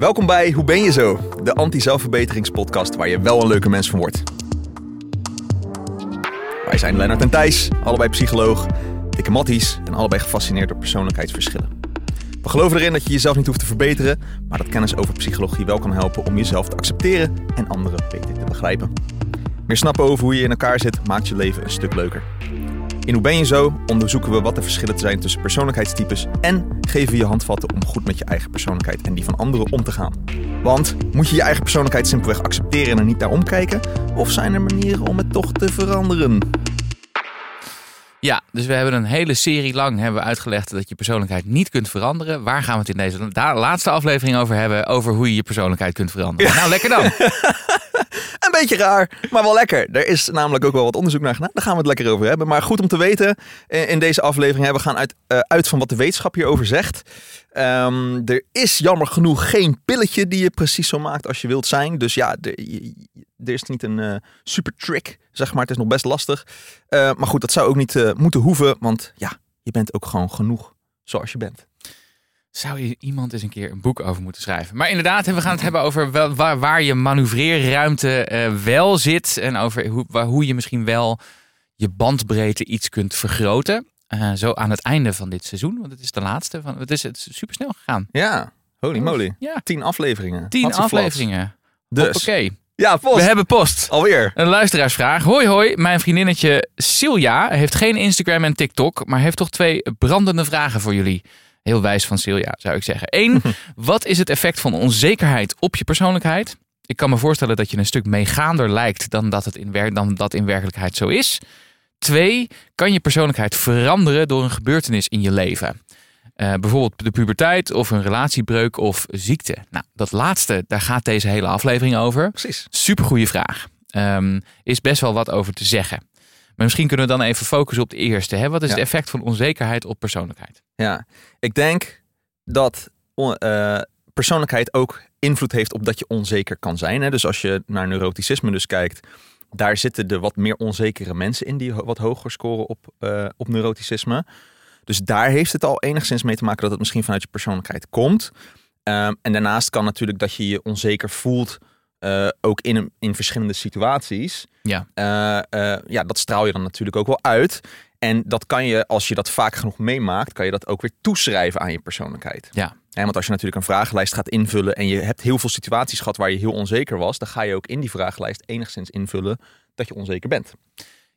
Welkom bij Hoe ben je zo? De anti-zelfverbeteringspodcast waar je wel een leuke mens van wordt. Wij zijn Lennart en Thijs, allebei psycholoog, dikke matties en allebei gefascineerd door persoonlijkheidsverschillen. We geloven erin dat je jezelf niet hoeft te verbeteren, maar dat kennis over psychologie wel kan helpen om jezelf te accepteren en anderen beter te begrijpen. Meer snappen over hoe je in elkaar zit maakt je leven een stuk leuker. In Hoe ben je zo onderzoeken we wat de verschillen zijn tussen persoonlijkheidstypes en geven we je handvatten om goed met je eigen persoonlijkheid en die van anderen om te gaan. Want moet je je eigen persoonlijkheid simpelweg accepteren en er niet naar omkijken? Of zijn er manieren om het toch te veranderen? Ja, dus we hebben een hele serie lang hebben we uitgelegd dat je persoonlijkheid niet kunt veranderen. Waar gaan we het in deze laatste aflevering over hebben? Over hoe je je persoonlijkheid kunt veranderen. Nou, lekker dan. Een beetje raar, maar wel lekker. Er is namelijk ook wel wat onderzoek naar gedaan. Daar gaan we het lekker over hebben. Maar goed om te weten in deze aflevering. We gaan uit, uh, uit van wat de wetenschap hierover zegt. Um, er is jammer genoeg geen pilletje die je precies zo maakt als je wilt zijn. Dus ja, er, er is niet een uh, super trick, zeg maar. Het is nog best lastig. Uh, maar goed, dat zou ook niet uh, moeten hoeven. Want ja, je bent ook gewoon genoeg zoals je bent. Zou je iemand eens een keer een boek over moeten schrijven? Maar inderdaad, we gaan het hebben over wel, waar, waar, je manoeuvreerruimte wel zit. En over hoe, waar, hoe je misschien wel je bandbreedte iets kunt vergroten. Zo aan het einde van dit seizoen, want het is de laatste. Van, het, is, het is super snel gegaan. Ja, holy moly. Ja. Tien afleveringen. Tien afleveringen. Dus. Oké. Ja, post. We hebben post. Alweer. Een luisteraarsvraag. Hoi hoi, mijn vriendinnetje Silja heeft geen Instagram en TikTok, maar heeft toch twee brandende vragen voor jullie. Heel wijs van Silja, zou ik zeggen. Eén, wat is het effect van onzekerheid op je persoonlijkheid? Ik kan me voorstellen dat je een stuk meegaander lijkt dan dat, het in, dan dat in werkelijkheid zo is. Twee, kan je persoonlijkheid veranderen door een gebeurtenis in je leven? Uh, bijvoorbeeld de puberteit of een relatiebreuk of ziekte. Nou, dat laatste, daar gaat deze hele aflevering over. Precies. Supergoeie vraag. Um, is best wel wat over te zeggen. Maar misschien kunnen we dan even focussen op de eerste. Hè? Wat is ja. het effect van onzekerheid op persoonlijkheid? Ja, ik denk dat uh, persoonlijkheid ook invloed heeft op dat je onzeker kan zijn. Hè? Dus als je naar neuroticisme dus kijkt, daar zitten de wat meer onzekere mensen in die wat hoger scoren op, uh, op neuroticisme. Dus daar heeft het al enigszins mee te maken dat het misschien vanuit je persoonlijkheid komt. Um, en daarnaast kan natuurlijk dat je je onzeker voelt, uh, ook in, in verschillende situaties. Ja. Uh, ja, dat straal je dan natuurlijk ook wel uit. En dat kan je, als je dat vaak genoeg meemaakt, kan je dat ook weer toeschrijven aan je persoonlijkheid. Ja. En want als je natuurlijk een vragenlijst gaat invullen en je hebt heel veel situaties gehad waar je heel onzeker was, dan ga je ook in die vragenlijst enigszins invullen dat je onzeker bent.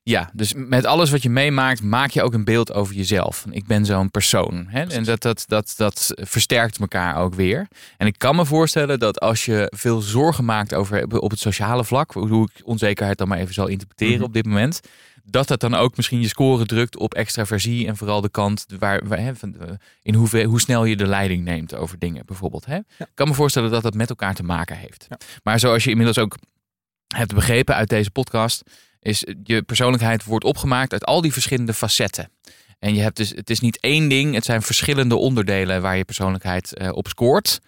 Ja, dus met alles wat je meemaakt, maak je ook een beeld over jezelf. Ik ben zo'n persoon. Hè? En dat, dat, dat, dat versterkt elkaar ook weer. En ik kan me voorstellen dat als je veel zorgen maakt over op het sociale vlak, hoe ik onzekerheid dan maar even zal interpreteren mm-hmm. op dit moment, dat dat dan ook misschien je score drukt op extraversie en vooral de kant waar, waar hè, in hoe, hoe snel je de leiding neemt over dingen bijvoorbeeld. Hè? Ja. Ik kan me voorstellen dat dat met elkaar te maken heeft. Ja. Maar zoals je inmiddels ook hebt begrepen uit deze podcast, is je persoonlijkheid wordt opgemaakt uit al die verschillende facetten. En je hebt dus, het is niet één ding, het zijn verschillende onderdelen waar je persoonlijkheid uh, op scoort.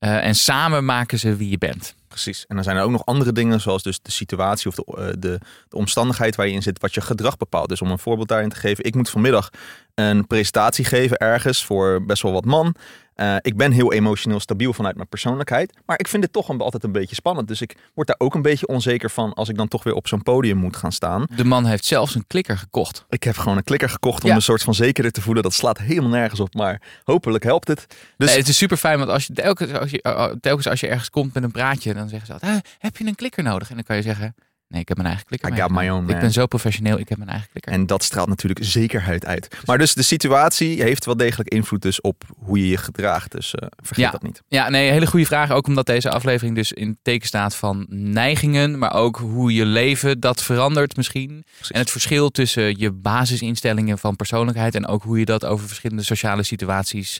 Uh, en samen maken ze wie je bent. Precies. En dan zijn er ook nog andere dingen, zoals dus de situatie of de, uh, de, de, omstandigheid waar je in zit, wat je gedrag bepaalt. Dus om een voorbeeld daarin te geven, ik moet vanmiddag een presentatie geven ergens voor best wel wat man. Uh, ik ben heel emotioneel stabiel vanuit mijn persoonlijkheid. Maar ik vind het toch een, altijd een beetje spannend. Dus ik word daar ook een beetje onzeker van als ik dan toch weer op zo'n podium moet gaan staan. De man heeft zelfs een klikker gekocht. Ik heb gewoon een klikker gekocht om ja. een soort van zekerder te voelen. Dat slaat helemaal nergens op, maar hopelijk helpt het. Dus... Nee, het is super fijn, want als je, telkens, als je, telkens als je ergens komt met een praatje, dan zeggen ze altijd, heb je een klikker nodig? En dan kan je zeggen, Nee, ik heb mijn eigen klikker. I got my own, ik ben zo professioneel, ik heb mijn eigen klikker. En dat straalt natuurlijk zekerheid uit. Maar dus de situatie heeft wel degelijk invloed dus op hoe je je gedraagt. Dus uh, vergeet ja. dat niet. Ja, nee, hele goede vraag. Ook omdat deze aflevering dus in teken staat van neigingen. Maar ook hoe je leven dat verandert misschien. Precies. En het verschil tussen je basisinstellingen van persoonlijkheid. En ook hoe je dat over verschillende sociale situaties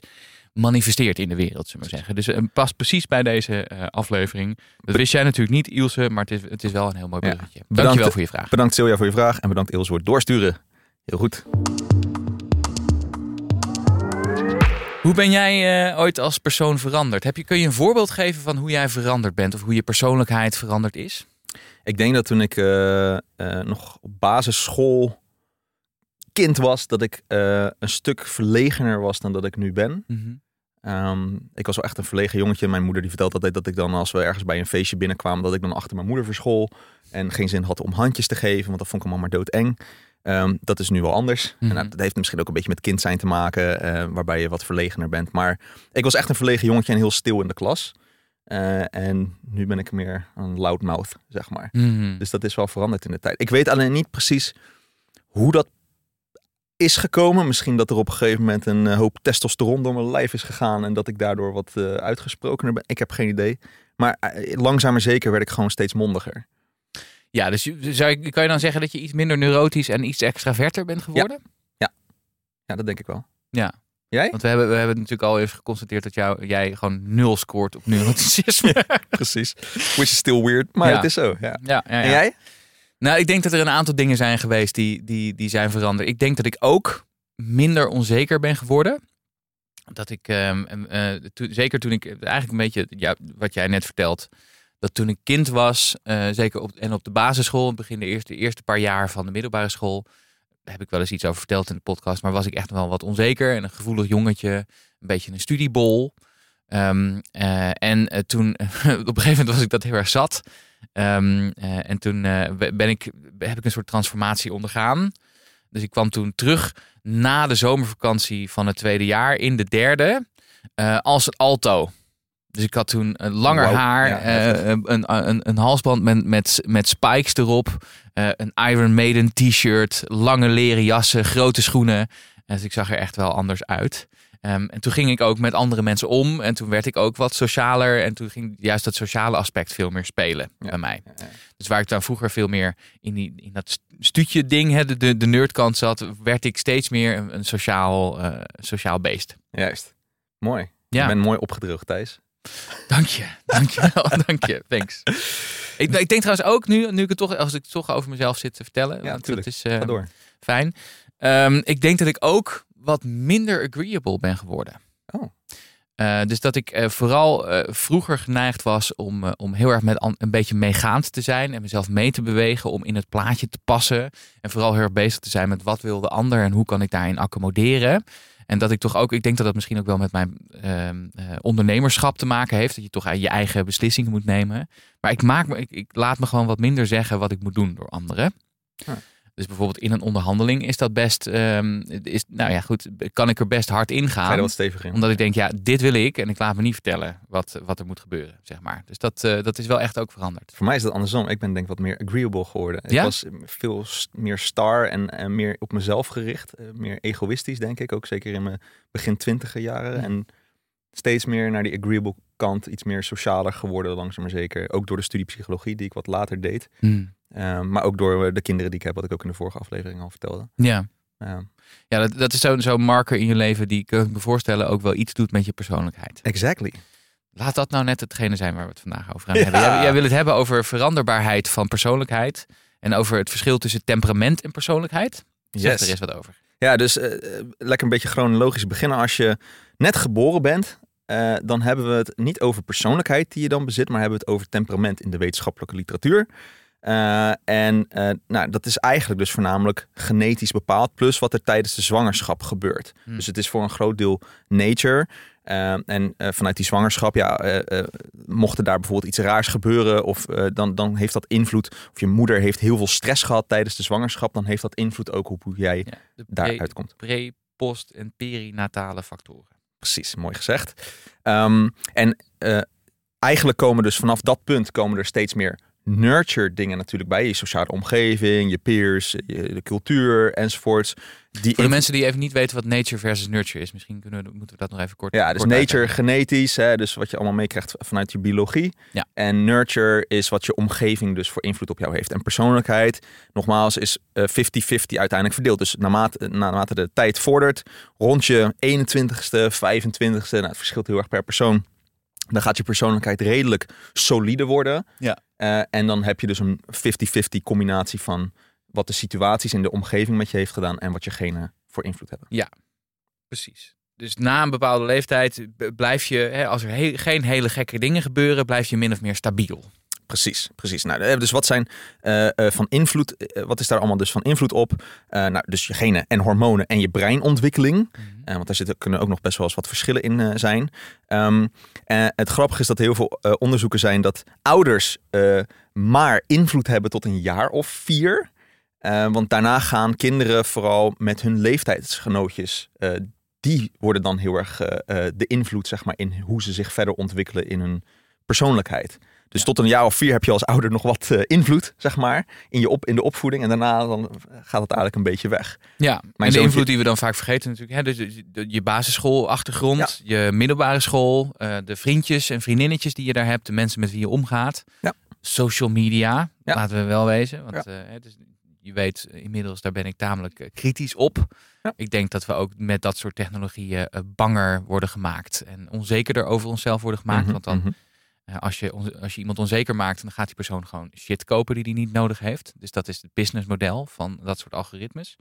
manifesteert in de wereld, zullen we zeggen. Dus het past precies bij deze uh, aflevering. Dat wist jij natuurlijk niet, Ilse, maar het is, het is wel een heel mooi bruggetje. Ja. Bedankt, Dankjewel voor je vraag. Bedankt Silja voor je vraag en bedankt Ilse voor het doorsturen. Heel goed. Hoe ben jij uh, ooit als persoon veranderd? Heb je, kun je een voorbeeld geven van hoe jij veranderd bent of hoe je persoonlijkheid veranderd is? Ik denk dat toen ik uh, nog op basisschool kind was, dat ik een stuk verlegener was dan dat ik nu ben. Mm -hmm. Ehm, ik was wel echt een verlegen jongetje. Mijn moeder die vertelt altijd dat ik dan als we ergens bij een feestje binnenkwamen, dat ik dan achter mijn moeder verschool en geen zin had om handjes te geven, want dat vond ik allemaal maar doodeng. Um, dat is nu wel anders. Mhm. En nou, dat heeft misschien ook een beetje met kind zijn te maken, eh, waarbij je wat verlegener bent. Maar ik was echt een verlegen jongetje en heel stil in de klas. Eh, en nu ben ik meer een loudmouth, zeg maar. Mhm. Dus dat is wel veranderd in de tijd. Ik weet alleen niet precies hoe dat is gekomen. Misschien dat er op een gegeven moment een eh, hoop testosteron door mijn lijf is gegaan en dat ik daardoor wat eh, uitgesprokener ben. Ik heb geen idee. Maar eh, langzaam maar zeker werd ik gewoon steeds mondiger. Ja, dus zou je, kan je dan zeggen dat je iets minder neurotisch en iets extraverter bent geworden? Ja, dat denk ik wel. Ja. Jij? Want we hebben, we hebben natuurlijk al even geconstateerd dat jou, jij gewoon nul scoort op neuroticisme. Precies. Which is still weird, maar Ja. het is zo. Ja. ja, ja, En ja. jij? Nou, ik denk dat er een aantal dingen zijn geweest die, die, die zijn veranderd. Ik denk dat ik ook minder onzeker ben geworden. Dat ik, ehm, em, eh, zeker toen ik, eigenlijk een beetje ja, wat jij net vertelt, dat toen ik kind was, eh, zeker op, en op de basisschool, begin de eerste, eerste paar jaar van de middelbare school, daar heb ik wel eens iets over verteld in de podcast, maar was ik echt wel wat onzeker en een gevoelig jongetje, een beetje een studiebol. Ehm, eh, en toen, op een gegeven moment was ik dat heel erg zat. Ehm, eh, en toen eh, ben ik, heb ik een soort transformatie ondergaan. Dus ik kwam toen terug na de zomervakantie van het tweede jaar in de derde eh, als het alto. Dus ik had toen een langer haar, ja, een, een, een, halsband met, met, met spikes erop, een Iron Maiden t-shirt, lange leren jassen, grote schoenen. Dus ik zag er echt wel anders uit. Ehm, en toen ging ik ook met andere mensen om. En toen werd ik ook wat socialer. En toen ging juist dat sociale aspect veel meer spelen Ja. bij mij. Ja, ja. Dus waar ik dan vroeger veel meer in, die, in dat stuutje ding, hè, de, de, nerdkant zat, werd ik steeds meer een, een sociaal, eh, sociaal beest. Juist. Mooi. Ja. Je bent mooi opgedroogd, Thijs. Dank je, dank je wel, dank je, thanks. Ik, ik denk trouwens ook nu, nu ik het toch, als ik het toch over mezelf zit te vertellen, Ja, want tuurlijk. dat is eh, Ga door. fijn. Ehm, ik denk dat ik ook wat minder agreeable ben geworden. Oh. Eh, dus dat ik eh, vooral eh, vroeger geneigd was om, om heel erg met een beetje meegaand te zijn en mezelf mee te bewegen, om in het plaatje te passen. En vooral heel erg bezig te zijn met wat wil de ander en hoe kan ik daarin accommoderen. En dat ik toch ook, ik denk dat dat misschien ook wel met mijn ehm, eh, ondernemerschap te maken heeft. Dat je toch je eigen beslissingen moet nemen. Maar ik, maak me, ik, ik laat me gewoon wat minder zeggen wat ik moet doen door anderen. Ja. Dus bijvoorbeeld in een onderhandeling is dat best, ehm, is, nou ja goed, kan ik er best hard in Ga je gaan er wat stevig in? omdat ik denk, ja, dit wil ik en ik laat me niet vertellen wat, wat er moet gebeuren, zeg maar. Dus dat, eh, dat is wel echt ook veranderd. Voor mij is dat andersom. Ik ben denk ik wat meer agreeable geworden. Ik Ja? was veel meer star en, en meer op mezelf gericht. eh, Meer egoïstisch, denk ik. Ook zeker in mijn begin twintiger jaren. En steeds meer naar die agreeable kant. Iets meer socialer geworden, langzaam maar zeker. Ook door de studie psychologie, die ik wat later deed. Eh, maar ook door eh, de kinderen die ik heb, wat ik ook in de vorige aflevering al vertelde. Ja, Ja. ja dat, dat is zo'n zo'n marker in je leven die, kan ik me voorstellen, ook wel iets doet met je persoonlijkheid. Exactly. Laat dat nou net hetgene zijn waar we het vandaag over gaan Ja. hebben. Jij, jij wil het hebben over veranderbaarheid van persoonlijkheid en over het verschil tussen temperament en persoonlijkheid. Zeg Yes. er eens wat over. Ja, dus eh, eh, lekker een beetje chronologisch beginnen. Als je net geboren bent, dan hebben we het niet over persoonlijkheid die je dan bezit, maar hebben we het over temperament in de wetenschappelijke literatuur. Eh, en eh, nou, dat is eigenlijk dus voornamelijk genetisch bepaald, plus wat er tijdens de zwangerschap gebeurt. Hmm. Dus het is voor een groot deel nature. Eh, en vanuit die zwangerschap, ja, mocht er daar bijvoorbeeld iets raars gebeuren, of dan, dan heeft dat invloed. Of je moeder heeft heel veel stress gehad tijdens de zwangerschap, dan heeft dat invloed ook op hoe jij Ja, de daaruit komt. pre, post en perinatale factoren. Precies, mooi gezegd. Ehm, en eigenlijk komen dus vanaf dat punt komen er steeds meer nurture dingen natuurlijk bij. Je sociale omgeving, je peers, je, de cultuur enzovoorts. Die Voor de mensen die even niet weten wat nature versus nurture is, misschien kunnen we, moeten we dat nog even kort Ja, dus kort nature uitleggen. genetisch, hè, dus wat je allemaal meekrijgt vanuit je biologie. Ja. En nurture is wat je omgeving dus voor invloed op jou heeft. En persoonlijkheid, nogmaals, is eh, 50-50 uiteindelijk verdeeld. Dus naarmate, naarmate de tijd vordert, rond je 21ste, 25ste, nou, het verschilt heel erg per persoon. Dan gaat je persoonlijkheid redelijk solide worden. Ja. Eh, en dan heb je dus een 50-50 combinatie van wat de situaties in de omgeving met je heeft gedaan en wat je genen voor invloed hebben. Precies. Dus na een bepaalde leeftijd blijf je, hè, als er geen hele gekke dingen gebeuren, blijf je min of meer stabiel. Precies, precies. Nou, eh, dus wat zijn uh, van invloed? wat is daar allemaal dus van invloed op? nou, dus je genen en hormonen en je breinontwikkeling. Mm want daar zitten, kunnen ook nog best wel eens wat verschillen in zijn. Um, het grappige is dat heel veel onderzoeken zijn dat ouders maar invloed hebben tot een jaar of vier. want daarna gaan kinderen vooral met hun leeftijdsgenootjes die worden dan heel erg de invloed zeg maar, in hoe ze zich verder ontwikkelen in hun persoonlijkheid. Dus tot een jaar of vier heb je als ouder nog wat uh, invloed, zeg maar, in, je op, in de opvoeding. En daarna dan gaat het eigenlijk een beetje weg. Ja, Mijn en de invloed die we dan vaak vergeten natuurlijk. Hè, dus je basisschoolachtergrond, je middelbare school, uh, de vriendjes en vriendinnetjes die je daar hebt, de mensen met wie je omgaat. Ja. Social media, laten we wel wezen. Want uh, dus, je weet inmiddels, daar ben ik tamelijk kritisch op. Ik denk dat we ook met dat soort technologieën banger worden gemaakt. En onzekerder over onszelf worden gemaakt. Mhm, want dan... Mhm als je, als je iemand onzeker maakt, dan gaat die persoon gewoon shit kopen die hij niet nodig heeft. Dus dat is het businessmodel van dat soort algoritmes.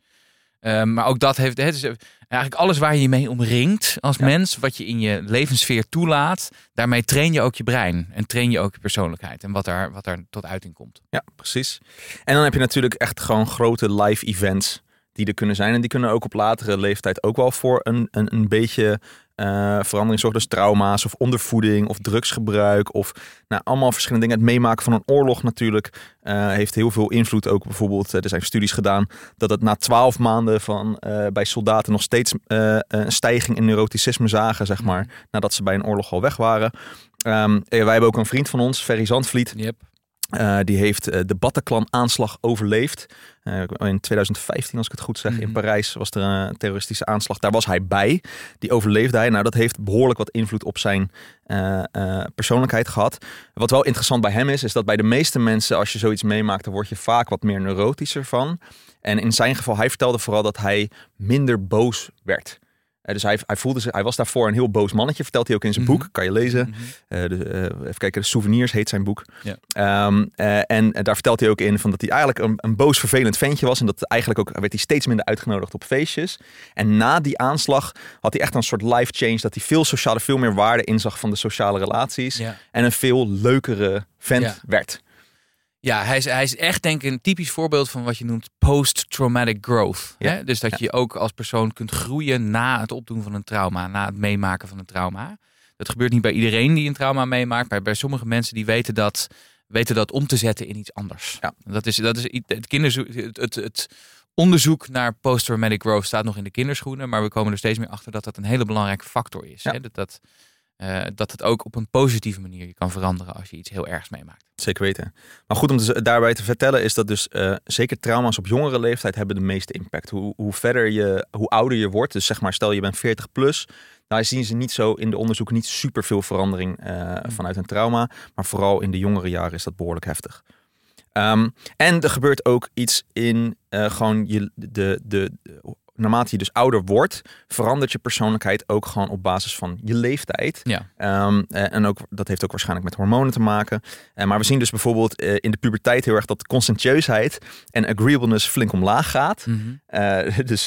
Ehm, maar ook dat heeft, het is eigenlijk alles waar je je mee omringt als mens, wat je in je levenssfeer toelaat, daarmee train je ook je brein en train je ook je persoonlijkheid en wat daar, wat daar tot uiting komt. Ja, precies. En dan heb je natuurlijk echt gewoon grote live events die er kunnen zijn. En die kunnen ook op latere leeftijd ook wel voor een, een, een beetje uh, verandering zorgen. Dus trauma's of ondervoeding of drugsgebruik of nou, allemaal verschillende dingen. Het meemaken van een oorlog natuurlijk uh, heeft heel veel invloed. Ook bijvoorbeeld, uh, er zijn studies gedaan dat het na twaalf maanden van bij soldaten nog steeds een stijging in neuroticisme zagen, zeg maar, nadat ze bij een oorlog al weg waren. Um, wij hebben ook een vriend van ons, Ferry Zandvliet. Yep. Uh, die heeft uh, de Bataclan-aanslag overleefd. Uh, in 2015, als ik het goed zeg, in mhm. Parijs was er een terroristische aanslag. Daar was hij bij. Die overleefde hij. Nou, dat heeft behoorlijk wat invloed op zijn persoonlijkheid gehad. Wat wel interessant bij hem is, is dat bij de meeste mensen, als je zoiets meemaakt, dan word je vaak wat meer neurotischer van. En in zijn geval, hij vertelde vooral dat hij minder boos werd. Uh, dus hij, hij, voelde zich, hij was daarvoor een heel boos mannetje, vertelt hij ook in zijn boek. Mhm. Kan je lezen. Mm even kijken, de Souvenirs heet zijn boek. Ja. Um, en daar vertelt hij ook in van dat hij eigenlijk een, een, boos, vervelend ventje was. En dat eigenlijk ook werd hij steeds minder uitgenodigd op feestjes. En na die aanslag had hij echt een soort life change. Dat hij veel sociale, veel meer waarde inzag van de sociale relaties. En een veel leukere vent werd. Ja, hij is, hij is echt denk ik een typisch voorbeeld van wat je noemt post-traumatic growth. Hè? Dus dat je ook als persoon kunt groeien na het opdoen van een trauma, na het meemaken van een trauma. Dat gebeurt niet bij iedereen die een trauma meemaakt, maar bij sommige mensen die weten dat, weten dat om te zetten in iets anders. Ja. Dat is, dat is het, kinderzoek, het, het, het onderzoek naar post-traumatic growth staat nog in de kinderschoenen, maar we komen er steeds meer achter dat dat een hele belangrijke factor is. Hè? Dat, dat, uh, dat het ook op een positieve manier je kan veranderen als je iets heel ergs meemaakt. Zeker weten. Maar goed om te, daarbij te vertellen is dat dus uh, zeker trauma's op jongere leeftijd hebben de meeste impact. Hoe, hoe verder je, hoe ouder je wordt, dus zeg maar stel je bent 40 plus, daar zien ze niet zo in de onderzoeken niet super veel verandering uh, vanuit een trauma. Maar vooral in de jongere jaren is dat behoorlijk heftig. Um, en er gebeurt ook iets in uh, gewoon je, de, de, naarmate je dus ouder wordt, verandert je persoonlijkheid ook gewoon op basis van je leeftijd. Ja. Um, en ook, dat heeft ook waarschijnlijk met hormonen te maken. Uh, maar we zien dus bijvoorbeeld uh, in de puberteit heel erg dat conscientieusheid en agreeableness flink omlaag gaat. Mm -hmm. uh, dus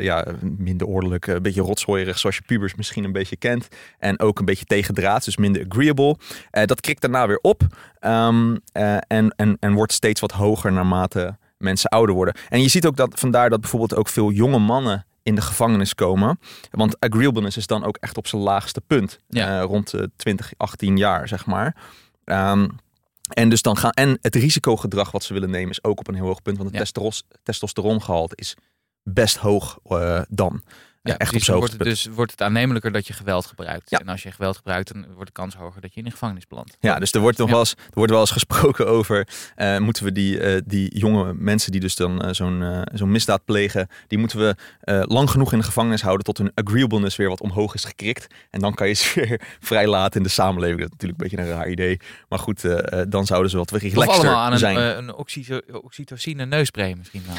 ja, minder ordelijk, een beetje rotzooierig zoals je pubers misschien een beetje kent. En ook een beetje tegendraads, dus minder agreeable. dat krikt daarna weer op um, en, en, en wordt steeds wat hoger naarmate mensen ouder worden. En je ziet ook dat vandaar dat bijvoorbeeld ook veel jonge mannen in de gevangenis komen. Want agreeableness is dan ook echt op zijn laagste punt. Ja. Uh, rond de 20, 18 jaar, zeg maar. Um, en, dus dan gaan, en het risicogedrag wat ze willen nemen is ook op een heel hoog punt. Want het ja. testosterongehalte is best hoog uh, dan. Ja, echt op wordt het dus wordt het aannemelijker dat je geweld gebruikt. En als je geweld gebruikt, dan wordt de kans hoger dat je in de gevangenis belandt. Ja, dus er wordt nog wel eens, er wordt wel eens gesproken over uh, moeten we die, uh, die jonge mensen die dus dan uh, zo'n zo'n misdaad plegen, die moeten we lang genoeg in de gevangenis houden tot hun agreeableness weer wat omhoog is gekrikt. En dan kan je ze weer vrij laten in de samenleving. Dat is natuurlijk een beetje een raar idee. Maar goed, dan zouden ze wat relaxter of allemaal aan een, zijn. een oxytocine neusspray misschien wel.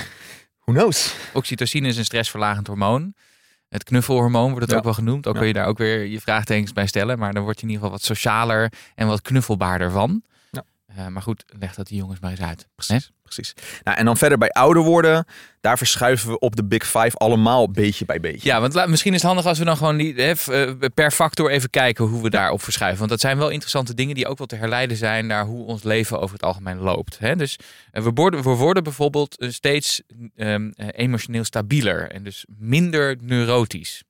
Who knows? Oxytocine is een stressverlagend hormoon. Het knuffelhormoon wordt het ook wel genoemd. Ook kun je daar ook weer je vraagtekens bij stellen. Maar dan word je in ieder geval wat socialer en wat knuffelbaarder van. Ja. Uh, maar goed, leg dat die jongens maar eens uit. Precies. Precies. Nou, en dan verder bij ouder worden, daar verschuiven we op de Big Five allemaal beetje bij beetje. Ja, want misschien is het handig als we dan gewoon die, hè, eh, per factor even kijken hoe we daarop verschuiven. Want dat zijn wel interessante dingen die ook wel te herleiden zijn naar hoe ons leven over het algemeen loopt. Hè? Dus eh, we worden, we worden bijvoorbeeld eh, steeds ehm, eh, emotioneel stabieler en dus minder neurotisch.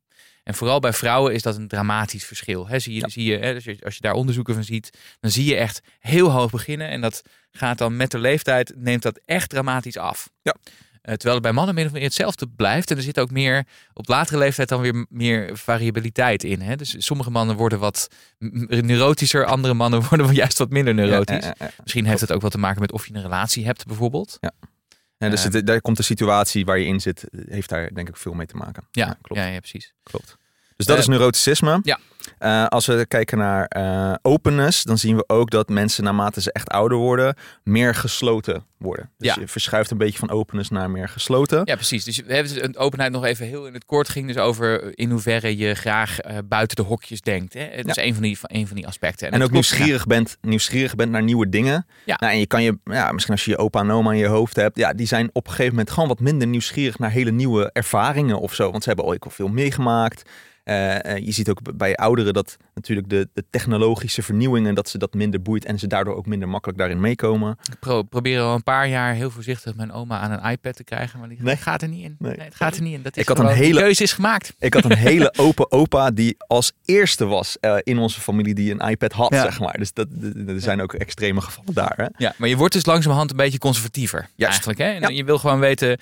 En vooral bij vrouwen is dat een dramatisch verschil. Zie je, Ja. zie je, dus als je daar onderzoeken van ziet, dan zie je echt heel hoog beginnen. En dat gaat dan met de leeftijd, neemt dat echt dramatisch af. Ja. Eh, terwijl het bij mannen min of meer hetzelfde blijft. En er zit ook meer, op latere leeftijd dan weer meer variabiliteit in. Hè? Dus sommige mannen worden wat neurotischer, andere mannen worden juist wat minder neurotisch. Ja, ja, ja. Misschien heeft het ook wat te maken met of je een relatie hebt bijvoorbeeld. En dus het- daar komt de situatie waar je in zit, heeft daar denk ik veel mee te maken. Ja, klopt. Ja, ja, precies. klopt. Dus dat Eh, is neuroticisme. ja. Eh, als we kijken naar eh, openness, dan zien we ook dat mensen naarmate ze echt ouder worden, meer gesloten worden. Dus Ja. je verschuift een beetje van openness naar meer gesloten. Ja, precies. Dus we hebben een openheid nog even heel in het kort. ging dus over in hoeverre je graag eh, buiten de hokjes denkt. Hè? Dat is een van, die, van, een van die aspecten. En ook klopt, nieuwsgierig bent, nieuwsgierig bent naar nieuwe dingen. Ja. Nou, en je kan je, ja, misschien als je je opa en oma in je hoofd hebt, ja, die zijn op een gegeven moment gewoon wat minder nieuwsgierig naar hele nieuwe ervaringen of zo. Want ze hebben ooit al veel meegemaakt. Eh, eh, je ziet ook bij ouderen dat natuurlijk de, de technologische vernieuwingen, dat ze dat minder boeit en ze daardoor ook minder makkelijk daarin meekomen. Ik pro probeer al een paar jaar heel voorzichtig mijn oma aan een iPad te krijgen. Maar die Nee. gaat er niet in. Nee. Nee. het gaat er niet in. Dat is Ik had een hele- keuze is gemaakt. Ik had een hele open opa die als eerste was eh, in onze familie die een iPad had, Ja. zeg maar. Dus dat, er zijn ook extreme gevallen daar. Hè? Ja, maar je wordt dus langzamerhand een beetje conservatiever. Juist. Eigenlijk. Hè? En Ja. Je wil gewoon weten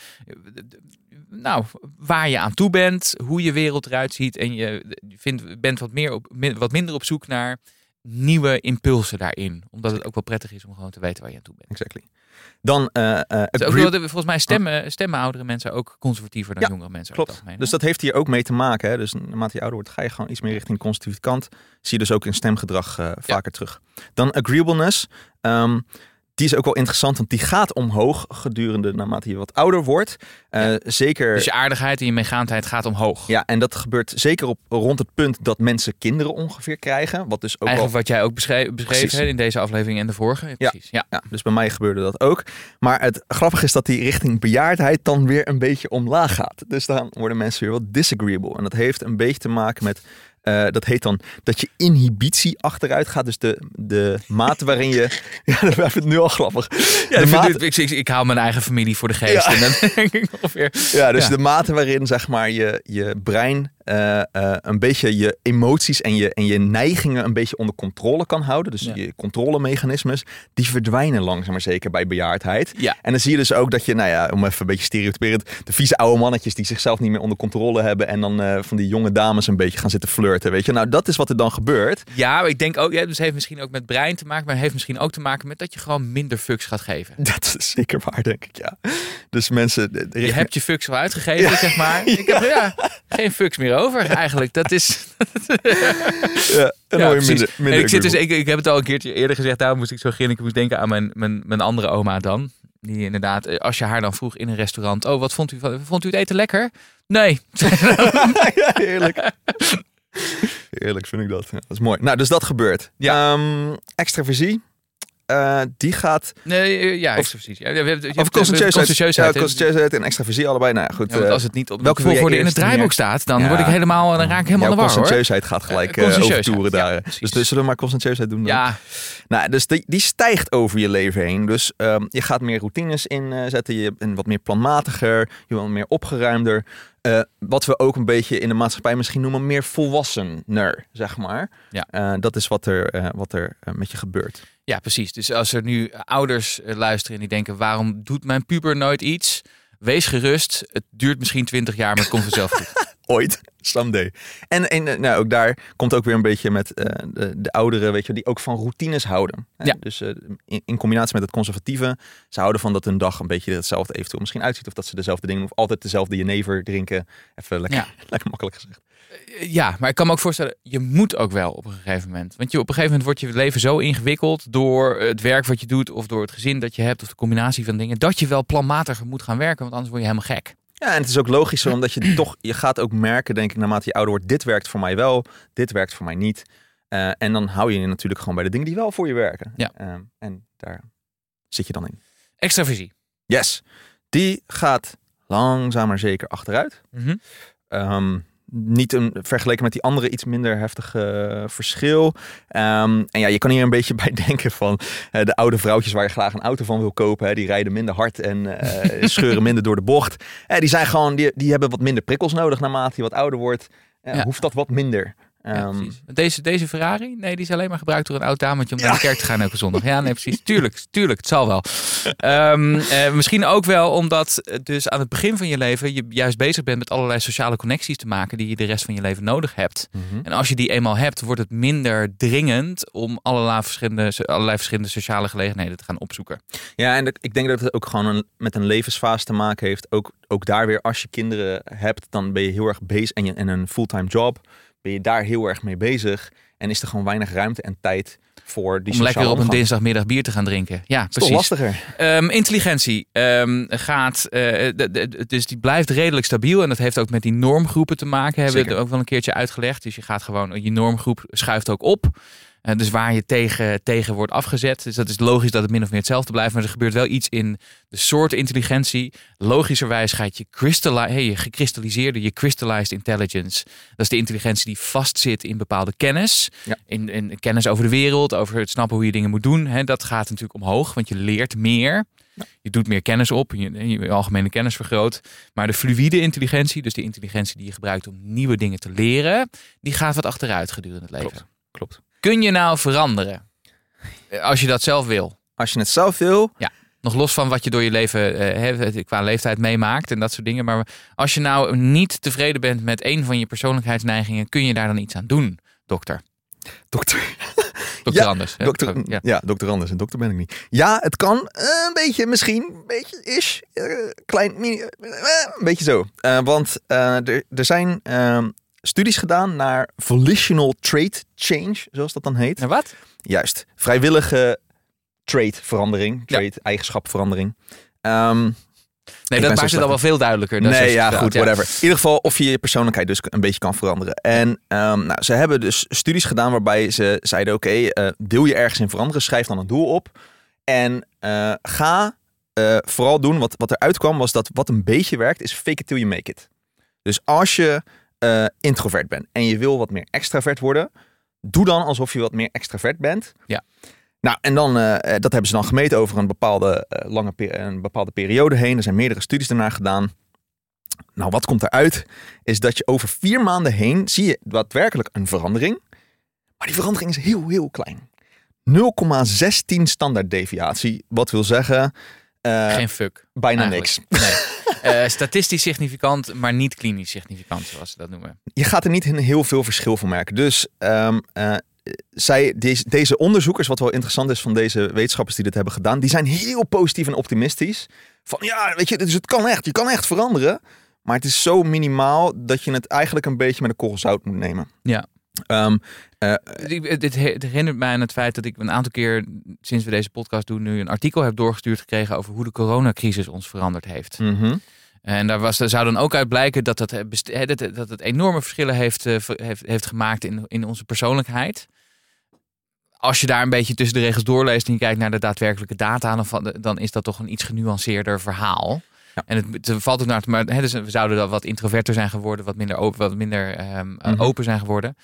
nou, waar je aan toe bent, hoe je wereld eruit ziet. En je vindt, bent wat, meer op, wat minder op zoek naar nieuwe impulsen daarin. Omdat het ook wel prettig is om gewoon te weten waar je aan toe bent. Exactly. Dan Dus ook wel, de- volgens mij stemmen, stemmen oudere mensen ook conservatiever dan Ja, jongere mensen. Klopt. Dus dat heeft hier ook mee te maken. Hè? Dus naarmate je ouder wordt, ga je gewoon iets meer richting de conservatieve kant. Zie je dus ook in stemgedrag eh, vaker terug. Dan agreeableness. Ehm, die is ook wel interessant, want die gaat omhoog gedurende naarmate je wat ouder wordt. Eh, Zeker. Dus je aardigheid en je meegaandheid gaat omhoog. Ja, en dat gebeurt zeker op rond het punt dat mensen kinderen ongeveer krijgen. Wat dus ook wel Eigenlijk wat jij ook beschreef, beschreef Precies. hè, in deze aflevering en de vorige. Ja, Ja. Precies. Ja. Ja, dus bij mij gebeurde dat ook. Maar het grappige is dat die richting bejaardheid dan weer een beetje omlaag gaat. Dus dan worden mensen weer wat disagreeable. En dat heeft een beetje te maken met, eh, dat heet dan dat je inhibitie achteruit gaat. Dus de, de mate waarin je, ja, dat vind het nu al grappig. Ja, ik, ik, ik, ik hou mijn eigen familie voor de geest. Ja. En dan denk ik ongeveer. Ja, dus Ja. de mate waarin zeg maar je, je brein eh, eh, een beetje je emoties en je, en je neigingen een beetje onder controle kan houden. Dus Ja. je controlemechanismes, die verdwijnen langzaam maar zeker bij bejaardheid. Ja. En dan zie je dus ook dat je, nou ja, om even een beetje stereotyperend, de vieze oude mannetjes die zichzelf niet meer onder controle hebben en dan eh, van die jonge dames een beetje gaan zitten flirten, weet je. Nou, dat is wat er dan gebeurt. Ja, maar ik denk ook, ja, dus heeft misschien ook met brein te maken, maar heeft misschien ook te maken met dat je gewoon minder fucks gaat geven. Dat is zeker waar, denk ik, ja. Dus mensen... Je hebt je fucks al uitgegeven, zeg maar. Ik heb ja, geen fucks meer over eigenlijk. Dat is. ja, dan minder, ik, zit dus, ik, ik heb het al een keertje eerder gezegd, daarom moest ik zo grinniken. Ik moest denken aan mijn, mijn, mijn andere oma dan. Die inderdaad, eh, als je haar dan vroeg in een restaurant: Oh, wat vond u, van- vond u het eten lekker? Nee. ja, heerlijk. Heerlijk vind ik dat. Ja, dat is mooi. Nou, dus dat gebeurt. Ja. Ehm, extraversie. Eh, die gaat Nee, eh, ja, Of- precies. Ja, we hebben- conscientieusheid, conscientieusheid en extraversie allebei. Nou ja, goed. Ja, eh, als het niet op welke volgorde in het draaiboek staat, dan word ik helemaal, dan raak ik helemaal de war conscientieusheid gaat gelijk Ja, eh, over conscientieusheid, toeren ja, daar. dus, dus zullen we maar conscientieusheid doen dan? Ja, Nou, dus die, die stijgt over je leven heen. Dus ehm, je gaat meer routines inzetten. Je bent wat meer planmatiger. Je bent meer opgeruimder. Eh, wat we ook een beetje in de maatschappij misschien noemen meer volwassener, zeg maar. Ja. Eh, dat is wat er, eh, wat er eh, met je gebeurt. Ja, precies. Dus als er nu ouders eh, luisteren en die denken: waarom doet mijn puber nooit iets? Wees gerust. Het duurt misschien 20 jaar, maar het komt vanzelf goed. Ooit, someday. En, en eh, nou, ook daar komt ook weer een beetje met eh, de, de ouderen, weet je, die ook van routines houden. Hè? Ja. Dus eh, in, in combinatie met het conservatieve, ze houden van dat hun dag een beetje hetzelfde eventueel misschien uitziet. Of dat ze dezelfde dingen, of altijd dezelfde jenever drinken. Even lekker, Ja. lekker makkelijk gezegd. Ja, maar ik kan me ook voorstellen, je moet ook wel op een gegeven moment. Want je, op een gegeven moment wordt je leven zo ingewikkeld door het werk wat je doet, of door het gezin dat je hebt, of de combinatie van dingen, dat je wel planmatiger moet gaan werken, want anders word je helemaal gek. Ja, en het is ook logisch omdat je toch, je gaat ook merken, denk ik, naarmate je ouder wordt, dit werkt voor mij wel, dit werkt voor mij niet. Eh, en dan hou je je natuurlijk gewoon bij de dingen die wel voor je werken. Ja. Eh, en daar zit je dan in. Extraversie. Yes. Die gaat langzaam maar zeker achteruit. Mhm. Ehm, niet een, vergeleken met die andere iets minder heftige eh, verschil. Ehm, en ja, je kan hier een beetje bij denken van eh, de oude vrouwtjes waar je graag een auto van wil kopen. Hè, die rijden minder hard en eh, scheuren minder door de bocht. Die zijn gewoon, die, die hebben wat minder prikkels nodig naarmate je wat ouder wordt. Ja. Hoeft dat wat minder. Ja, Ehm. Deze, deze Ferrari, nee, die is alleen maar gebruikt door een oud dametje om naar de kerk te gaan elke zondag. Ja, nee, precies. Tuurlijk, tuurlijk, het zal wel. Ehm, eh, misschien ook wel omdat het dus aan het begin van je leven je juist bezig bent met allerlei sociale connecties te maken die je de rest van je leven nodig hebt. mhm. En als je die eenmaal hebt, wordt het minder dringend om allerlei verschillende, allerlei verschillende sociale gelegenheden te gaan opzoeken. Ja, en dat- ik denk dat het ook gewoon een, met een levensfase te maken heeft. Ook, ook daar weer, als je kinderen hebt, dan ben je heel erg bezig en, je, en een fulltime job, ben je daar heel erg mee bezig. En is er gewoon weinig ruimte en tijd voor die om lekker op een dinsdagmiddag bier te gaan drinken. Ja, is precies. lastiger. Ehm, intelligentie ehm, gaat, eh, de- de- dus die blijft redelijk stabiel. En dat heeft ook met die normgroepen te maken. Hebben we het ook wel een keertje uitgelegd. Dus je gaat gewoon, je normgroep schuift ook op. Eh, dus waar je tegen, tegen wordt afgezet. Dus dat is logisch dat het min of meer hetzelfde blijft. Maar er gebeurt wel iets in de soort intelligentie. Logischerwijs gaat je, hey, je gekristalliseerde, je crystallized intelligence. Dat is de intelligentie die vastzit in bepaalde kennis. Ja. In, in kennis over de wereld, over het snappen hoe je dingen moet doen. Hè, dat gaat natuurlijk omhoog, want je leert meer. Je doet meer kennis op, je, je algemene kennis vergroot. Maar de fluïde intelligentie, dus de intelligentie die je gebruikt om nieuwe dingen te leren, die gaat wat achteruit gedurende het leven. Klopt. Klopt. Kun je nou veranderen? Eh, Als je dat zelf wil. Als je het zelf wil, Nog los van wat je door je leven eh, qua leeftijd meemaakt en dat soort dingen. Maar als je nou niet tevreden bent met een van je persoonlijkheidsneigingen, kun je daar dan iets aan doen, dokter? dokter. Dokter Ja, Anders. hè? Dokter, Ja. ja. dokter Anders. En dokter ben ik niet. Ja, het kan eh, een beetje, misschien, een beetje is, klein, mini, een beetje zo. Want er, er zijn ehm, studies gedaan naar volitional trait change, zoals dat dan heet. En wat? Juist, vrijwillige trait-verandering, trait-eigenschapverandering. Ehm, Nee, dat maakt het al wel veel duidelijker. Dat nee, ja, goed, whatever. In ieder geval of je je persoonlijkheid dus een beetje kan veranderen. En ehm, nou, ze hebben dus studies gedaan waarbij ze zeiden: oké, eh, wil je ergens in veranderen, schrijf dan een doel op. En eh, ga eh, vooral doen, wat, wat eruit kwam, was dat wat een beetje werkt, is fake it till you make it. Dus als je eh, introvert bent en je wil wat meer extravert worden, doe dan alsof je wat meer extravert bent. Ja. Nou, en dan, eh, eh, dat hebben ze dan gemeten over een bepaalde, lange een bepaalde periode heen. Er zijn meerdere studies daarna gedaan. Nou, wat komt eruit? Is dat je over vier maanden heen zie je daadwerkelijk een verandering. Maar die verandering is heel, heel klein. 0,16 standaard deviatie. Wat wil zeggen, Geen fuck. bijna eigenlijk. niks. Nee. Eh, statistisch significant, maar niet klinisch significant, zoals ze dat noemen. Je gaat er niet een heel veel verschil van merken. Dus ehm, eh, zij, deze, deze onderzoekers, wat wel interessant is van deze wetenschappers die dit hebben gedaan, die zijn heel positief en optimistisch. Van ja, weet je, dus het kan echt, je kan echt veranderen. Maar het is zo minimaal dat je het eigenlijk een beetje met een korrel zout moet nemen. Ja. Ehm, Ik- Dit he- het herinnert mij aan het feit dat ik een aantal keer sinds we deze podcast doen nu een artikel heb doorgestuurd gekregen over hoe de coronacrisis ons veranderd heeft. mhm. En daar, was, zou dan ook uit blijken dat, dat, hè, dat, het- dat het enorme verschillen heeft, eh, heeft, heeft gemaakt in, in onze persoonlijkheid. Als je daar een beetje tussen de regels doorleest en je kijkt naar de daadwerkelijke data, dan, dan is dat toch een iets genuanceerder verhaal. Ja. En het, het valt ook naar, maar hè, dus we zouden dan wat introverter zijn geworden, wat minder open, wat minder ehm, eh, Mhm. open zijn geworden.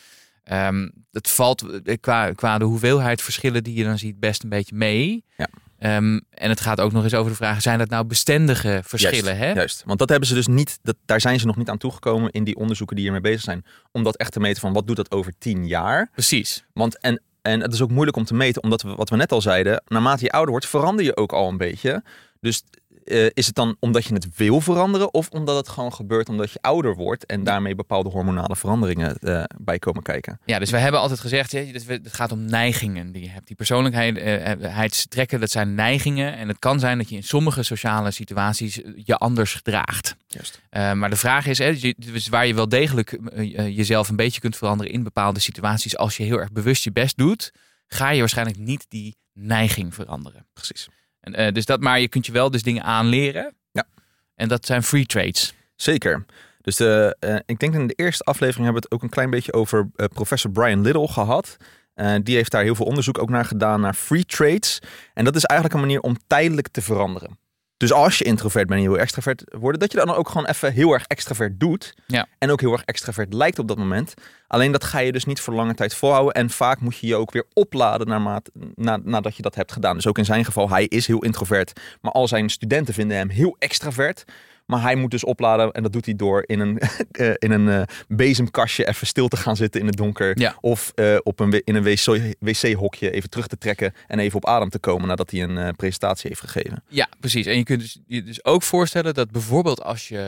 Ehm, het valt eh, qua, qua de hoeveelheid verschillen die je dan ziet best een beetje mee. Ja. Ehm, en het gaat ook nog eens over de vraag: zijn dat nou bestendige verschillen? Juist, hè? juist. Want dat hebben ze dus niet, dat, daar zijn ze nog niet aan toegekomen in die onderzoeken die hiermee bezig zijn. Om dat echt te meten van wat doet dat over tien jaar. Precies. Want en, en het is ook moeilijk om te meten, omdat we, wat we net al zeiden, naarmate je ouder wordt, verander je ook al een beetje. Dus eh, is het dan omdat je het wil veranderen, of omdat het gewoon gebeurt omdat je ouder wordt en daarmee bepaalde hormonale veranderingen eh, bij komen kijken? Ja, dus we hebben altijd gezegd, hè, dat we- het gaat om neigingen die je hebt. Die persoonlijkheidstrekken, dat zijn neigingen. En het kan zijn dat je in sommige sociale situaties eh, je anders gedraagt. Juist. Eh, maar de vraag is, hè, dus waar je wel degelijk eh, eh, jezelf een beetje kunt veranderen in bepaalde situaties. Als je heel erg bewust je best doet, ga je waarschijnlijk niet die neiging veranderen. Precies. En, eh, dus dat, maar je kunt je wel dus dingen aanleren. Ja. En dat zijn free trades. Zeker. Dus de, eh, ik denk in de eerste aflevering hebben we het ook een klein beetje over eh, professor Brian Little gehad. Eh, die heeft daar heel veel onderzoek ook naar gedaan, naar free trades. En dat is eigenlijk een manier om tijdelijk te veranderen. Dus als je introvert bent en je wil extravert worden, dat je dan ook gewoon even heel erg extravert doet. Ja. En ook heel erg extravert lijkt op dat moment. Alleen dat ga je dus niet voor lange tijd volhouden. En vaak moet je je ook weer opladen naarmate, na, nadat je dat hebt gedaan. Dus ook in zijn geval, hij is heel introvert. Maar al zijn studenten vinden hem heel extravert. Maar hij moet dus opladen en dat doet hij door in een, eh, in een eh, bezemkastje even stil te gaan zitten in het donker. Ja. Of eh, op een, in een wc wc-hokje even terug te trekken en even op adem te komen nadat hij een presentatie heeft gegeven. Ja, precies. En je kunt dus, je dus ook voorstellen dat bijvoorbeeld als je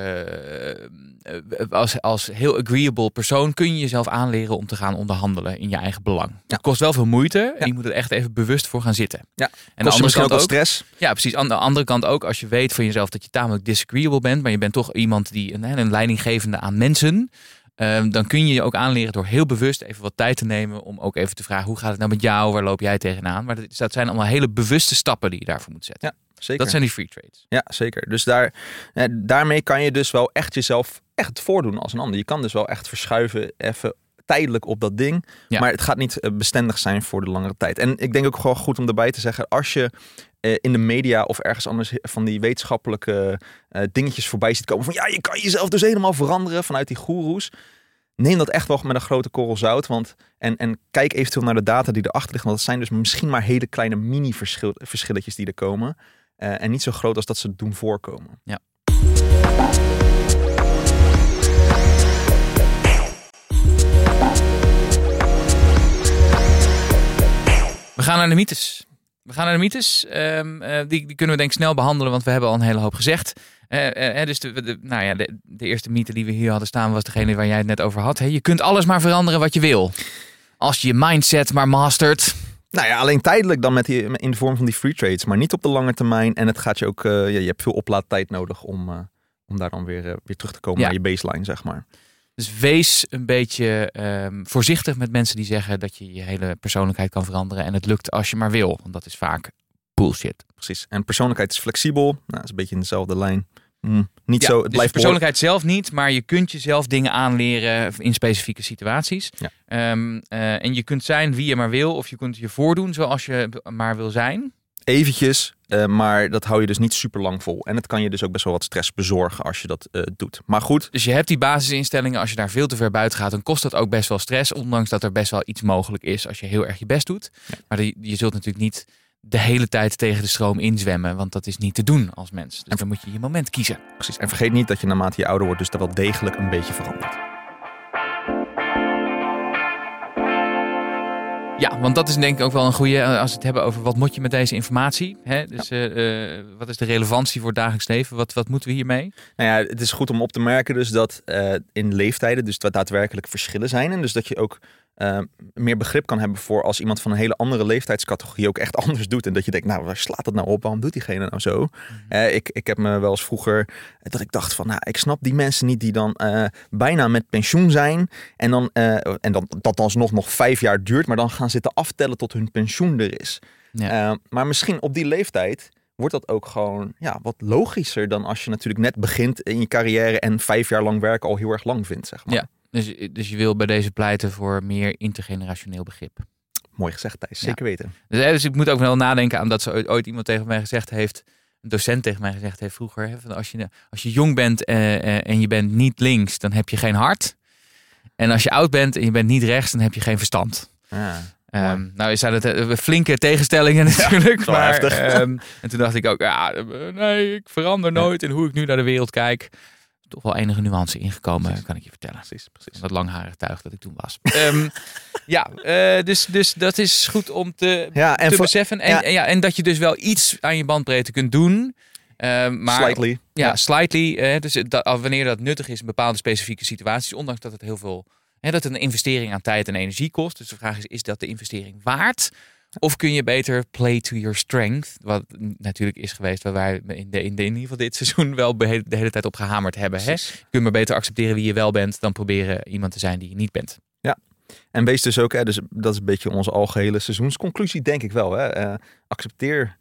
als, als heel agreeable persoon kun je jezelf aanleren om te gaan onderhandelen in je eigen belang. Het kost wel veel moeite en je moet er echt even bewust voor gaan zitten. Ja. En de Kost je andere kant ook, stress. ja, precies. Aan de andere kant ook, als je weet van jezelf dat je tamelijk disagreeable bent, maar je bent toch iemand die een, een leidinggevende aan mensen. ehm, dan kun je je ook aanleren door heel bewust even wat tijd te nemen om ook even te vragen hoe gaat het nou met jou, waar loop jij tegenaan. Maar dat, dat zijn allemaal hele bewuste stappen die je daarvoor moet zetten. Zeker. Dat zijn die free trades. Ja, zeker. Dus daar, daarmee kan je dus wel echt jezelf echt voordoen als een ander. Je kan dus wel echt verschuiven even tijdelijk op dat ding. Ja. Maar het gaat niet eh, bestendig zijn voor de langere tijd. En ik denk ook gewoon goed om erbij te zeggen, als je in de media of ergens anders van die wetenschappelijke eh, dingetjes voorbij ziet komen van ja, je kan jezelf dus helemaal veranderen vanuit die goeroes. Neem dat echt wel met een grote korrel zout. Want, en, en kijk eventueel naar de data die erachter ligt. Want dat zijn dus misschien maar hele kleine mini-verschilletjes die er komen. Eh, en niet zo groot als dat ze doen voorkomen. Ja. We gaan naar de mythes. We gaan naar de mythes. Ehm, eh, die, die kunnen we denk ik snel behandelen, want we hebben al een hele hoop gezegd. Eh, eh, dus de, de- nou ja, de, de eerste mythe die we hier hadden staan was degene waar jij het net over had. Je kunt alles maar veranderen wat je wil. Als je je mindset maar mastert. Nou ja, alleen tijdelijk dan met die, in de vorm van die free trades. Maar niet op de lange termijn. En het gaat je ook, ja, je hebt veel oplaadtijd nodig om, om daar dan weer, weer terug te komen Ja. naar je baseline, zeg maar. Dus wees een beetje ehm, voorzichtig met mensen die zeggen dat je je hele persoonlijkheid kan veranderen. En het lukt als je maar wil. Want dat is vaak bullshit. Precies. En persoonlijkheid is flexibel. Nou, dat is een beetje in dezelfde lijn. Hm, niet Ja, zo, het dus blijft persoonlijkheid zelf niet, maar je kunt jezelf dingen aanleren in specifieke situaties. Ja. Ehm, eh, en je kunt zijn wie je maar wil, of je kunt je voordoen zoals je maar wil zijn. eventjes, eh, maar dat hou je dus niet super lang vol. En het kan je dus ook best wel wat stress bezorgen als je dat eh, doet. Maar goed, Dus je hebt die basisinstellingen. Als je daar veel te ver buiten gaat, dan kost dat ook best wel stress. Ondanks dat er best wel iets mogelijk is als je heel erg je best doet. Maar die- je zult natuurlijk niet de hele tijd tegen de stroom inzwemmen. Want dat is niet te doen als mens. Dus dan moet je je moment kiezen. precies. En vergeet niet dat je naarmate je ouder wordt, dus dat wel degelijk een beetje verandert. Ja, want dat is denk ik ook wel een goede eh, als we het hebben over wat moet je met deze informatie. Hè? Dus eh, eh, wat is de relevantie voor het dagelijks leven? Wat, wat moeten we hiermee? Nou ja, het is goed om op te merken dus dat in leeftijden dus dat daadwerkelijk verschillen zijn. En dus dat je ook eh, meer begrip kan hebben voor als iemand van een hele andere leeftijdscategorie ook echt anders doet. En dat je denkt, nou waar slaat dat nou op? Waarom doet diegene nou zo? Eh, ik, ik heb me wel eens vroeger dat ik dacht van, nou ik snap die mensen niet die dan eh, bijna met pensioen zijn. En dan, eh, en dan dat alsnog nog vijf jaar duurt, maar dan gaan zitten aftellen tot hun pensioen er is. Ja. Eh, maar misschien op die leeftijd wordt dat ook gewoon ja, wat logischer dan als je natuurlijk net begint in je carrière en vijf jaar lang werken al heel erg lang vindt, zeg maar. Ja. Dus, dus je wil bij deze pleiten voor meer intergenerationeel begrip. Mooi gezegd, Thijs. Ja. Zeker weten. Dus, hè, dus ik moet ook wel nadenken aan dat ze ooit, ooit iemand tegen mij gezegd heeft. Een docent tegen mij gezegd heeft vroeger. Hè, van als, je, als je jong bent eh, eh, en je bent niet links, dan heb je geen hart. En als je oud bent en je bent niet rechts, dan heb je geen verstand. Ja. Ehm, nou zijn het eh, flinke tegenstellingen natuurlijk. maar, ehm, en toen dacht ik ook, ja, eh, nee, ik verander nooit in hoe ik nu naar de wereld kijk. Toch wel enige nuance ingekomen, Precies. kan ik je vertellen. Precies, precies. Dat langharig tuig dat ik toen was. Ehm, ja, eh, dus, dus dat is goed om te, Ja, en te voor, beseffen. En, ja. en, ja, en dat je dus wel iets aan je bandbreedte kunt doen. Ehm, maar slightly. ja, slightly. eh, dus dat, wanneer dat nuttig is in bepaalde specifieke situaties, ondanks dat het heel veel, hè, dat het een investering aan tijd en energie kost. Dus de vraag is, is dat de investering waard? Of kun je beter play to your strength? Wat natuurlijk is geweest waar wij in, de, in, de, in ieder geval dit seizoen wel de hele, de hele tijd op gehamerd hebben. Hè? Precies. Je maar beter accepteren wie je wel bent dan proberen iemand te zijn die je niet bent. En wees dus ook, hè, dus dat is een beetje onze algehele seizoensconclusie, denk ik wel. Hè. Eh, accepteer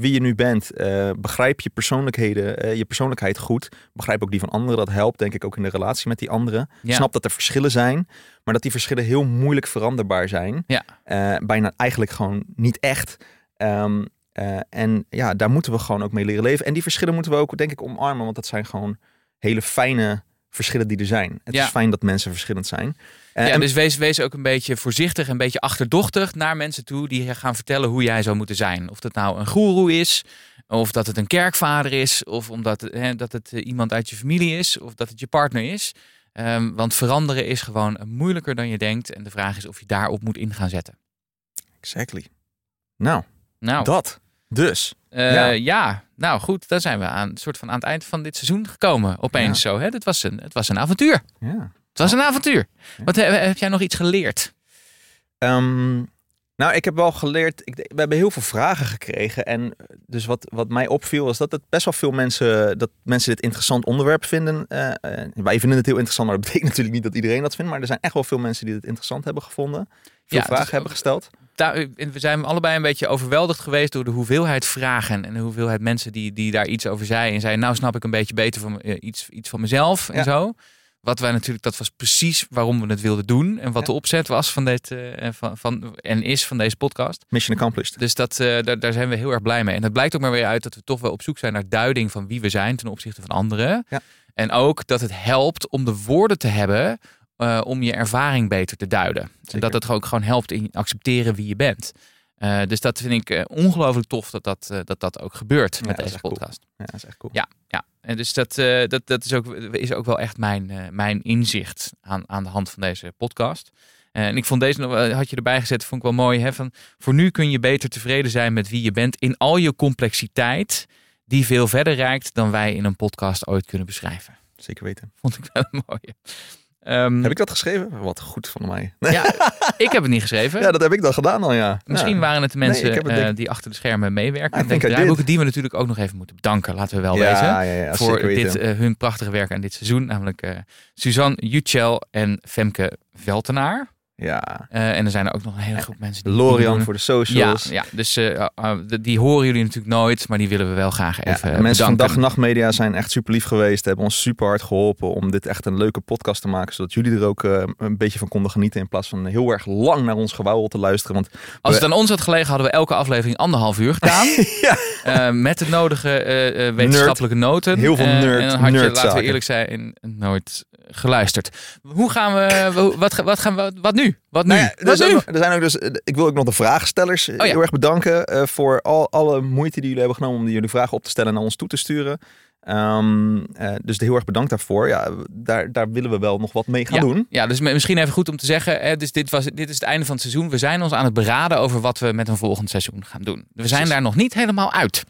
wie je nu bent. Eh, begrijp je persoonlijkheden, eh, je persoonlijkheid goed. Begrijp ook die van anderen. Dat helpt, denk ik, ook in de relatie met die anderen. Ja. Snap dat er verschillen zijn, maar dat die verschillen heel moeilijk veranderbaar zijn. Ja. Eh, bijna eigenlijk gewoon niet echt. Ehm, Eh, en ja, daar moeten we gewoon ook mee leren leven. En die verschillen moeten we ook, denk ik, omarmen. Want dat zijn gewoon hele fijne verschillen die er zijn. Het Ja. is fijn dat mensen verschillend zijn. Ja, en- dus wees, wees ook een beetje voorzichtig, een beetje achterdochtig naar mensen toe die gaan vertellen hoe jij zou moeten zijn. Of dat nou een goeroe is, of dat het een kerkvader is, of omdat dat het eh, iemand uit je familie is, of dat het je partner is. Ehm, want veranderen is gewoon moeilijker dan je denkt. En de vraag is of je daarop moet in gaan zetten. Exactly. Nou, Nou, dat. Dus. eh, ja. ja. nou goed, dan zijn we aan, soort van aan het eind van dit seizoen gekomen. Opeens zo. Hè? Het, was een, het was een avontuur. Ja. Het was een avontuur. Wat, heb, heb jij nog iets geleerd? Ehm, nou, ik heb wel geleerd. Ik, we hebben heel veel vragen gekregen. En dus wat, wat mij opviel, was dat het best wel veel mensen. dat mensen dit interessant onderwerp vinden. Eh, eh, wij vinden het heel interessant, maar dat betekent natuurlijk niet dat iedereen dat vindt. Maar er zijn echt wel veel mensen die het interessant hebben gevonden. Veel Ja, vragen is hebben gesteld. daar, en we zijn allebei een beetje overweldigd geweest door de hoeveelheid vragen en de hoeveelheid mensen die, die daar iets over zeiden. En zeiden, nou snap ik een beetje beter van, eh, iets, iets van mezelf en Ja. zo. Wat wij natuurlijk, dat was precies waarom we het wilden doen. En wat Ja. de opzet was van dit, eh, van, van, en is van deze podcast. Mission accomplished. Dus dat, eh, daar, daar zijn we heel erg blij mee. En het blijkt ook maar weer uit dat we toch wel op zoek zijn naar duiding van wie we zijn ten opzichte van anderen. Ja. En ook dat het helpt om de woorden te hebben eh, om je ervaring beter te duiden. En Zeker. dat het ook gewoon helpt in accepteren wie je bent. Eh, dus dat vind ik eh, ongelooflijk tof dat dat, eh, dat dat ook gebeurt Ja, met deze cool. podcast. Ja, dat is echt cool. Ja, ja. En dus dat, dat, dat is, ook, is ook wel echt mijn, mijn inzicht aan, aan de hand van deze podcast. En ik vond deze had je erbij gezet, vond ik wel mooi. Hè? Van, voor nu kun je beter tevreden zijn met wie je bent in al je complexiteit, die veel verder reikt dan wij in een podcast ooit kunnen beschrijven. Zeker weten. Vond ik wel een Ehm, Heb ik dat geschreven? Wat goed van mij. ja, ik heb het niet geschreven. Ja, dat heb ik dan gedaan al, ja. Misschien ja. waren het de mensen ik het eh, denk- die achter de schermen meewerken. I met think deze I draaiboeken, die we natuurlijk ook nog even moeten bedanken, laten we wel ja, wezen. ja, ja, voor dit, eh, hun prachtige werk aan dit seizoen. Namelijk eh, Suzanne Jutschel en Femke Veltenaar. Ja. Eh, en er zijn er ook nog een hele groep mensen die Lorian voor de Ja, socials. ja, dus eh, eh, die horen jullie natuurlijk nooit, maar die willen we wel graag Ja, even eh, mensen van. Dag en Nacht Media zijn echt super lief geweest. Hebben ons super hard geholpen om dit echt een leuke podcast te maken. Zodat jullie er ook eh, een beetje van konden genieten. In plaats van heel erg lang naar ons gewauwel te luisteren. Want Als het aan ons had gelegen, hadden we elke aflevering anderhalf uur gedaan. Ja. Eh, met de nodige eh, eh, wetenschappelijke noten. Heel veel Eh, nerd- En dan had je, laten we eerlijk zijn, nooit geluisterd. Hoe gaan we, wat, wat gaan we, wat nu? Wat nu? Nou ja, er, wat zijn nu? ook, er zijn ook dus, eh, ik wil ook nog de vraagstellers eh, Oh ja. heel erg bedanken eh, voor al, alle moeite die jullie hebben genomen om jullie vragen op te stellen en naar ons toe te sturen. Ehm, eh, dus heel erg bedankt daarvoor. Ja, daar, daar willen we wel nog wat mee gaan ja. doen. Ja, dus misschien even goed om te zeggen. Hè, dus dit, was, dit is het einde van het seizoen. We zijn ons aan het beraden over wat we met een volgend seizoen gaan doen. We zijn daar nog niet helemaal uit.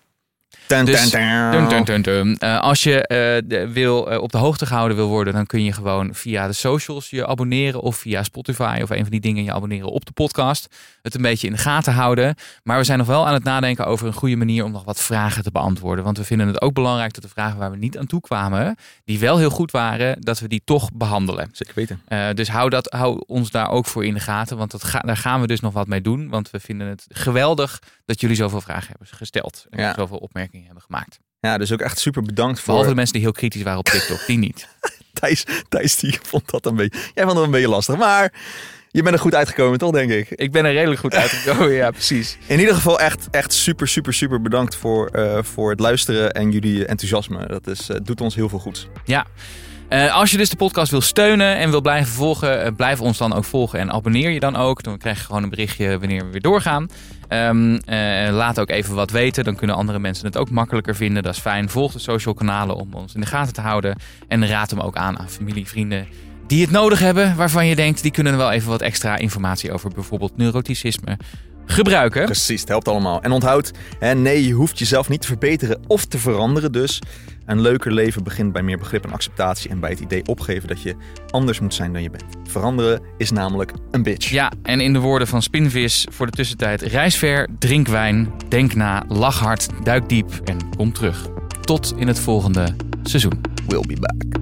Dus-. Dun, dun, dun, dun. Eh, als je eh, de- wil, eh, op de hoogte gehouden wil worden, dan kun je gewoon via de socials je abonneren of via Spotify of een van die dingen je abonneren op de podcast. Het een beetje in de gaten houden. Maar we zijn nog wel aan het nadenken over een goede manier om nog wat vragen te beantwoorden. Want we vinden het ook belangrijk dat de vragen waar we niet aan toe kwamen, die wel heel goed waren, dat we die toch behandelen. Zeker weten. Dus hou, dat, hou ons daar ook voor in de gaten. Want dat ga, daar gaan we dus nog wat mee doen. Want we vinden het geweldig dat jullie zoveel vragen hebben gesteld. En Ja. zoveel opmerkingen hebben gemaakt. Ja, dus ook echt super bedankt voor Behalve de mensen die heel kritisch waren op TikTok. Die niet. Thijs. Thijs die vond dat een beetje... Jij vond het een beetje lastig, maar je bent er goed uitgekomen, toch denk ik? Ik ben er redelijk goed uitgekomen. ja, precies. In ieder geval echt, echt super, super, super bedankt voor, eh, voor het luisteren en jullie enthousiasme. Dat is, eh, doet ons heel veel goed. Ja. Eh, als je dus de podcast wil steunen en wil blijven volgen, eh, blijf ons dan ook volgen en abonneer je dan ook. Dan krijg je gewoon een berichtje wanneer we weer doorgaan. Ehm, eh, laat ook even wat weten, dan kunnen andere mensen het ook makkelijker vinden. Dat is fijn. Volg de social kanalen om ons in de gaten te houden. En raad hem ook aan aan familie, vrienden die het nodig hebben. Waarvan je denkt, die kunnen wel even wat extra informatie over bijvoorbeeld neuroticisme gebruiken. Precies, het helpt allemaal. En onthoud, hè, nee, je hoeft jezelf niet te verbeteren of te veranderen. Dus een leuker leven begint bij meer begrip en acceptatie. En bij het idee opgeven dat je anders moet zijn dan je bent. Veranderen is namelijk een bitch. Ja, en in de woorden van Spinvis voor de tussentijd: reis ver, drink wijn, denk na, lach hard, duik diep en kom terug. Tot in het volgende seizoen. We'll be back.